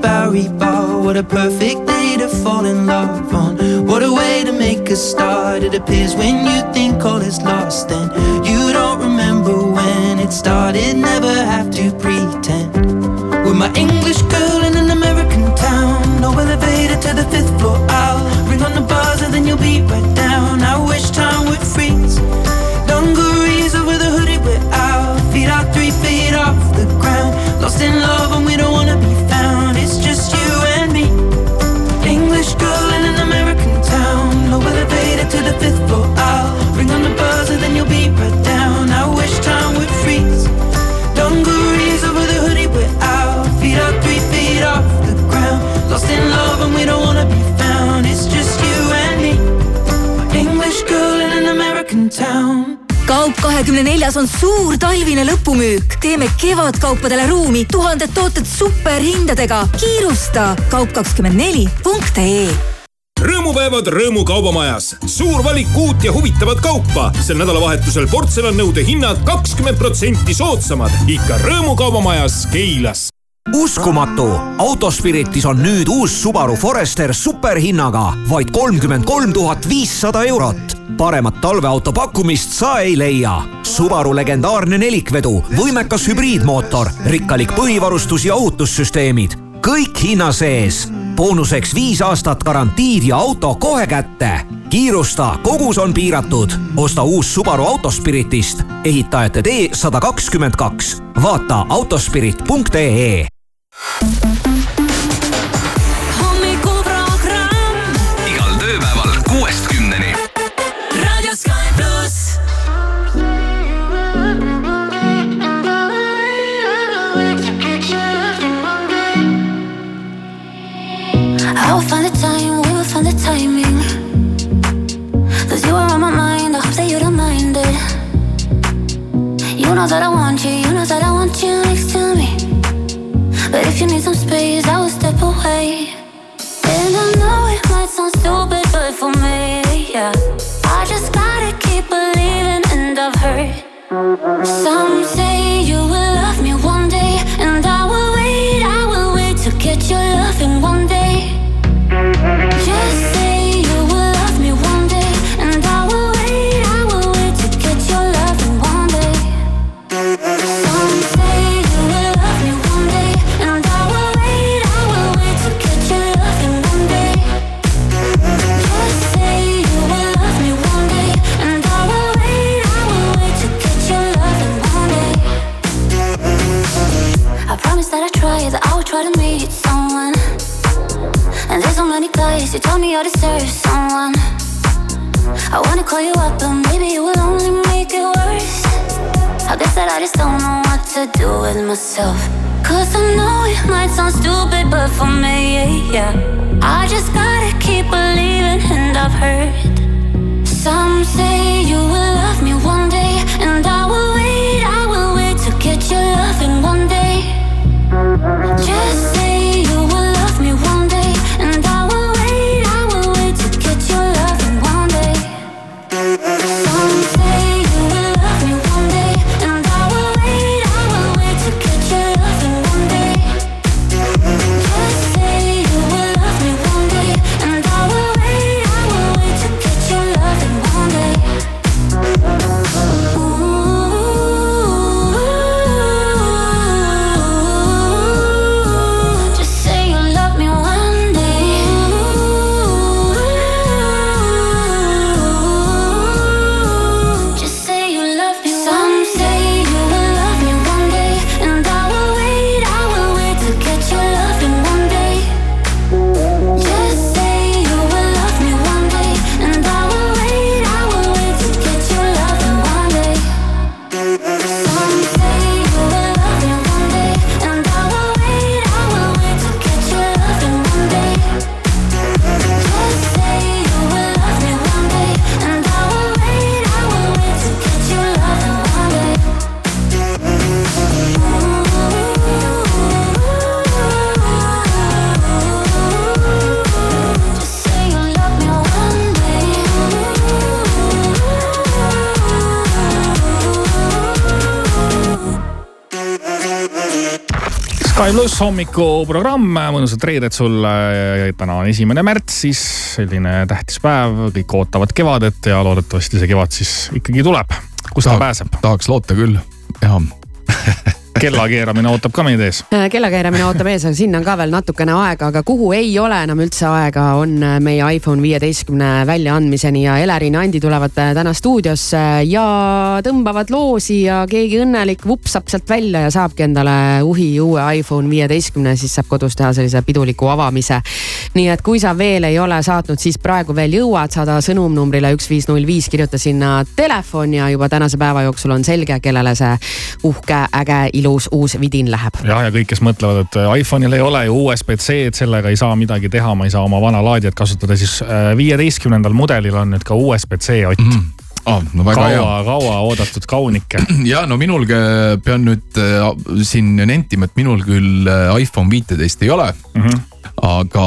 Bowery Bar. What a perfect day to fall in love on. What a way to make a start. It appears when you think all is lost, then you don't remember when it started. Never have to pretend. With my English kahekümne neljas on suur talvine lõpumüük. teeme kevadkaupadele ruumi, tuhanded tooted superhindadega. kiirusta kaup24.ee rõõmupäevad Rõõmu kaubamajas. suur valik uut ja huvitavat kaupa. sel nädalavahetusel portselannõude hinnad kakskümmend protsenti soodsamad. ikka Rõõmu kaubamajas Keilas uskumatu, Autospiritis on nüüd uus Subaru Forester superhinnaga vaid kolmkümmend kolm tuhat viissada eurot. paremat talveauto pakkumist sa ei leia. Subaru legendaarne nelikvedu, võimekas hübriidmootor, rikkalik põhivarustus ja ohutussüsteemid, kõik hinna sees. boonuseks viis aastat garantiid ja auto kohe kätte. Kiirusta, kogus on piiratud. osta uus Subaru Autospiritist, ehitajate tee sada kakskümmend kaks. vaata autospirit.ee know that I want you, you know that I want you next to me. But if you need some space, I will step away. And I know it might sound stupid, but for me, yeah. I just gotta keep believing, and I've heard some say you will who told me I deserve someone. I wanna call you up, but maybe it will only make it worse. I guess that I just don't know what to do with myself. Cause I know it might sound stupid, but for me, yeah. I just gotta keep believing, and I've heard some say you will love me one day, and I will wait, I will wait to get your loving one day. Just Pluss hommikuprogramm, mõnusat reedet sulle. täna on esimene märts, siis selline tähtis päev, kõik ootavad kevadet ja loodetavasti see kevad siis ikkagi tuleb. kus ta pääseb? tahaks loota küll, jah. Kella keeramine ootab ka meid ees. kellakeeramine ootab ees, aga sinna on ka veel natukene aega, aga kuhu ei ole enam üldse aega, on meie iPhone viieteistkümne väljaandmiseni ja Elerin ja Andi tulevad täna stuudiosse ja tõmbavad loosi ja keegi õnnelik vupsab sealt välja ja saabki endale uhi uue iPhone viieteistkümne, siis saab kodus teha sellise piduliku avamise. nii et kui sa veel ei ole saatnud, siis praegu veel jõuad, saada sõnum numbrile üks viis null viis, kirjuta sinna telefon ja juba tänase päeva jooksul on selge, kellele see uhke, äge, ilus uus vidin läheb. jah, ja kõik, kes mõtlevad, et iPhone'il ei ole ju USB-C-d, sellega ei saa midagi teha, ma ei saa oma vana laadijat kasutada, siis äh, viieteistkümnendal mudelil on nüüd ka USB-C ott mm. -hmm. Oh, no väga hea. kaua, kaua oodatud kaunike. ja no minul pean nüüd äh, siin nentima, et minul küll äh, iPhone viiteist ei ole mm. -hmm. aga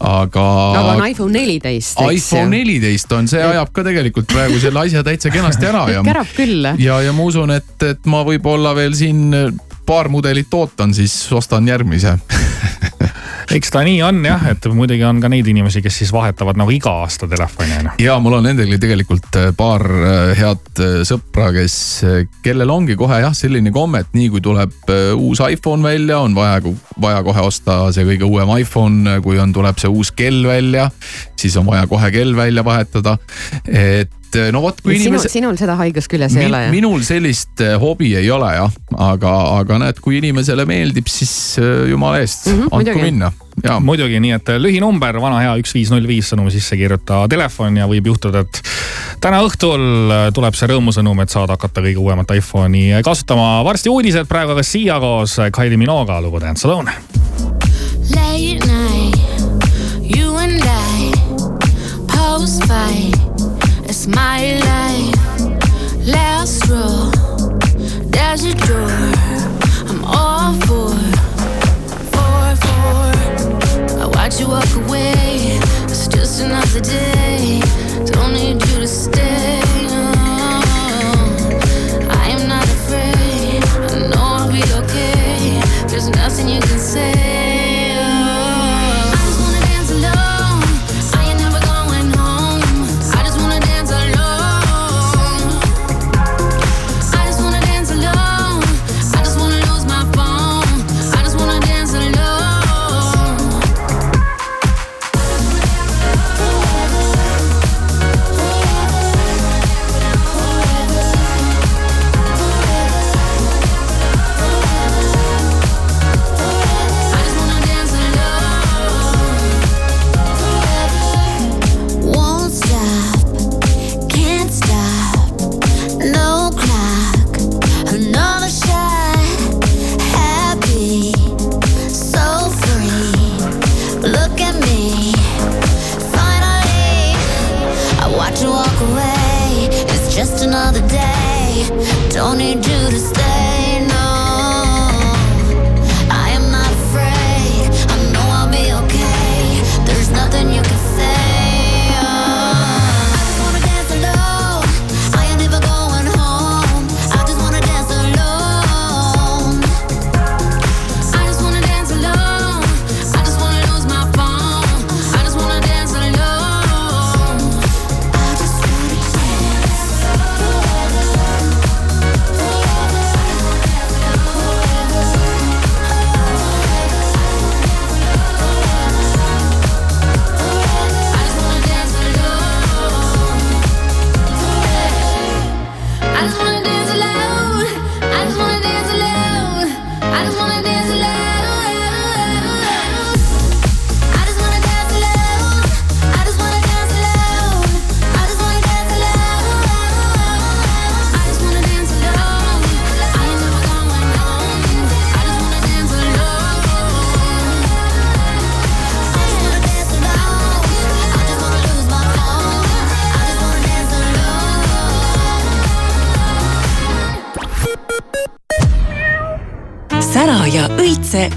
aga. aga on iPhone neliteist, eks iPhone neliteist on, see ajab ka tegelikult praegu selle asja täitsa kenasti ära ja. kärab küll. ja, ja ma usun, et, et ma võib-olla veel siin paar mudelit ootan, siis ostan järgmise eks ta nii on jah, et muidugi on ka neid inimesi, kes siis vahetavad nagu iga aasta telefoni on ju. ja mul on nendega tegelikult äh, paar äh, head äh, sõpra, kes, kellel ongi kohe jah, selline komme, et nii kui tuleb uus iPhone välja, on vaja, vaja kohe osta see kõige uuem iPhone, kui on, tuleb see uus kell välja, siis on vaja kohe kell välja vahetada. et et no vot, kui inimesed. sinul seda haigust küljes ei ole jah? minul sellist eh, hobi ei ole jah, aga, aga näed, kui inimesele meeldib, siis eh, jumala eest mm, -hmm, andku minna. Ja. muidugi, nii et eh, lühinumber, vana hea üks viis null viis sõnumi sisse kirjuta telefon ja võib juhtuda, et täna õhtul tuleb see rõõmusõnum, et saad hakata kõige uuemat iPhone'i kasutama. varsti uudised, praegu aga Siia koos Kylie Minoga lugu Dance Alone. Late night, you and I, post fight. My life. Last row, there's a door. I'm all for, for, for. I watch you walk away. It's just another day.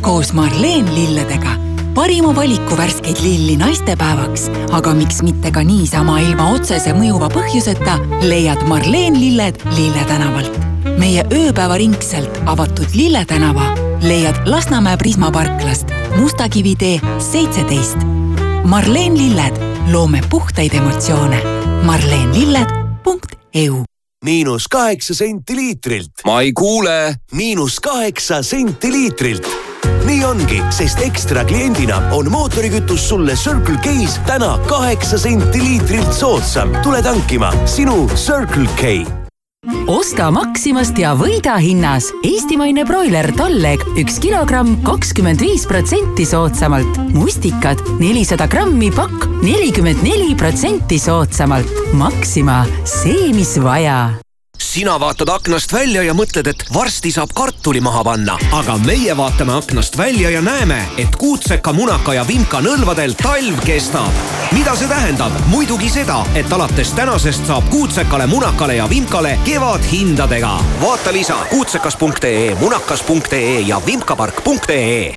Koos Marleen lilledega. parima valiku värskeid lilli naistepäevaks, aga miks mitte ka niisama ilma otsese mõjuva põhjuseta, leiad Marleen lilled Lille tänavalt. meie ööpäevaringselt avatud Lille tänava leiad Lasnamäe Prisma parklast Mustakivi tee seitseteist. Marleen Lilled, loome puhtaid emotsioone. marleenlilled.eu miinus kaheksa senti liitrilt. ma ei kuule. miinus kaheksa senti liitrilt nii ongi, sest ekstra kliendina on mootorikütus sulle Circle K-s täna kaheksa senti liitrilt soodsam. tule tankima sinu Circle K osta Maximast ja võida hinnas eestimaine broiler Talleg üks kilogramm kakskümmend viis protsenti soodsamalt. mustikad nelisada grammi pakk nelikümmend neli protsenti soodsamalt. Maxima, see, mis vaja sina vaatad aknast välja ja mõtled, et varsti saab kartuli maha panna, aga meie vaatame aknast välja ja näeme, et kuutseka, munaka ja vimka nõlvadel talv kestab. mida see tähendab? muidugi seda, et alates tänasest saab kuutsekale, munakale ja vimkale kevadhindadega. vaata lisa kuutsekas.ee, munakas.ee ja vimkapark.ee.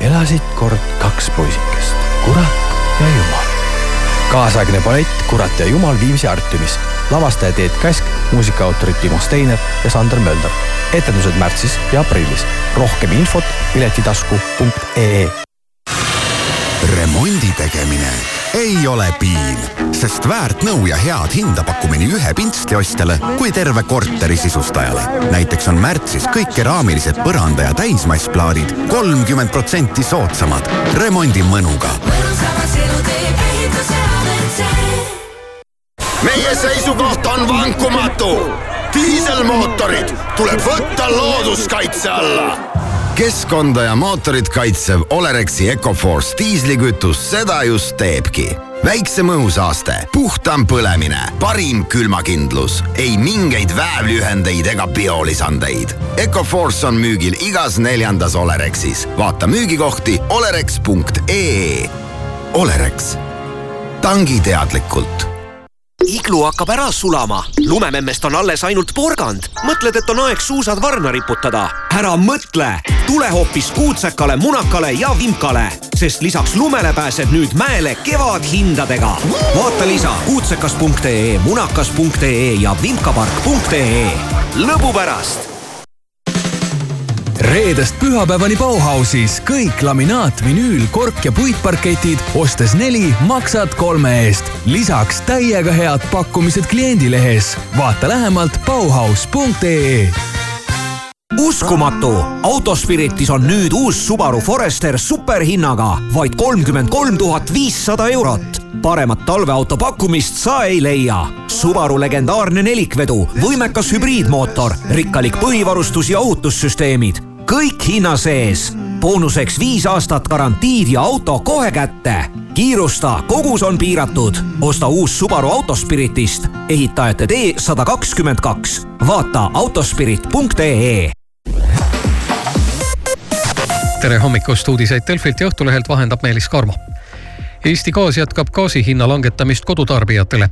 elasid kord kaks poisikest, kurat ja Jumal. kaasaegne ballett Kurat ja Jumal Viimsi Artiumis. Lavastaja Teet Käsk, muusikaautorid Timo Steiner ja Sander Mölder. etendused märtsis ja aprillis. rohkem infot piletitasku.ee remondi tegemine ei ole piin, sest väärt nõu ja head hinda pakume nii ühe pintstiostjale kui terve korteri sisustajale. näiteks on märtsis kõik keraamilised põranda- ja täismassplaadid kolmkümmend protsenti soodsamad remondi mõnuga. Meie seisukoht on vankumatu. diiselmootorid tuleb võtta looduskaitse alla keskkonda ja mootorit kaitsev Olerexi Ecoforce diislikütus seda just teebki. väiksem õhusaaste, puhtam põlemine, parim külmakindlus, ei mingeid väävlühendeid ega biolisandeid. Ecoforce on müügil igas neljandas Olerexis. vaata müügikohti olerex.ee. Olerex, tangi teadlikult iglu hakkab ära sulama, lumememmest on alles ainult porgand. mõtled, et on aeg suusad varna riputada? ära mõtle, tule hoopis kuutsekale, munakale ja vimkale, sest lisaks lumele pääsed nüüd mäele kevadhindadega. vaata lisa kuutsekas.ee, munakas.ee ja vimkapark.ee. lõbu pärast reedest pühapäevani Bauhausis kõik laminaat, vinüül, kork ja puitparketid, ostes neli, maksad kolme eest. lisaks täiega head pakkumised kliendilehes. vaata lähemalt Bauhaus.ee uskumatu, Autospiritis on nüüd uus Subaru Forester superhinnaga vaid kolmkümmend kolm tuhat viissada eurot. paremat talveauto pakkumist sa ei leia. Subaru legendaarne nelikvedu, võimekas hübriidmootor, rikkalik põhivarustus ja ohutussüsteemid, kõik hinna sees. boonuseks viis aastat garantiid ja auto kohe kätte. kiirusta, kogus on piiratud. osta uus Subaru Autospiritist, ehitajate tee sada kakskümmend kaks. vaata autospirit.ee tere hommikust, uudiseid Delfilt ja Õhtulehelt vahendab Meelis Karmo. Eesti Gaas jätkab gaasi hinna langetamist kodutarbijatele.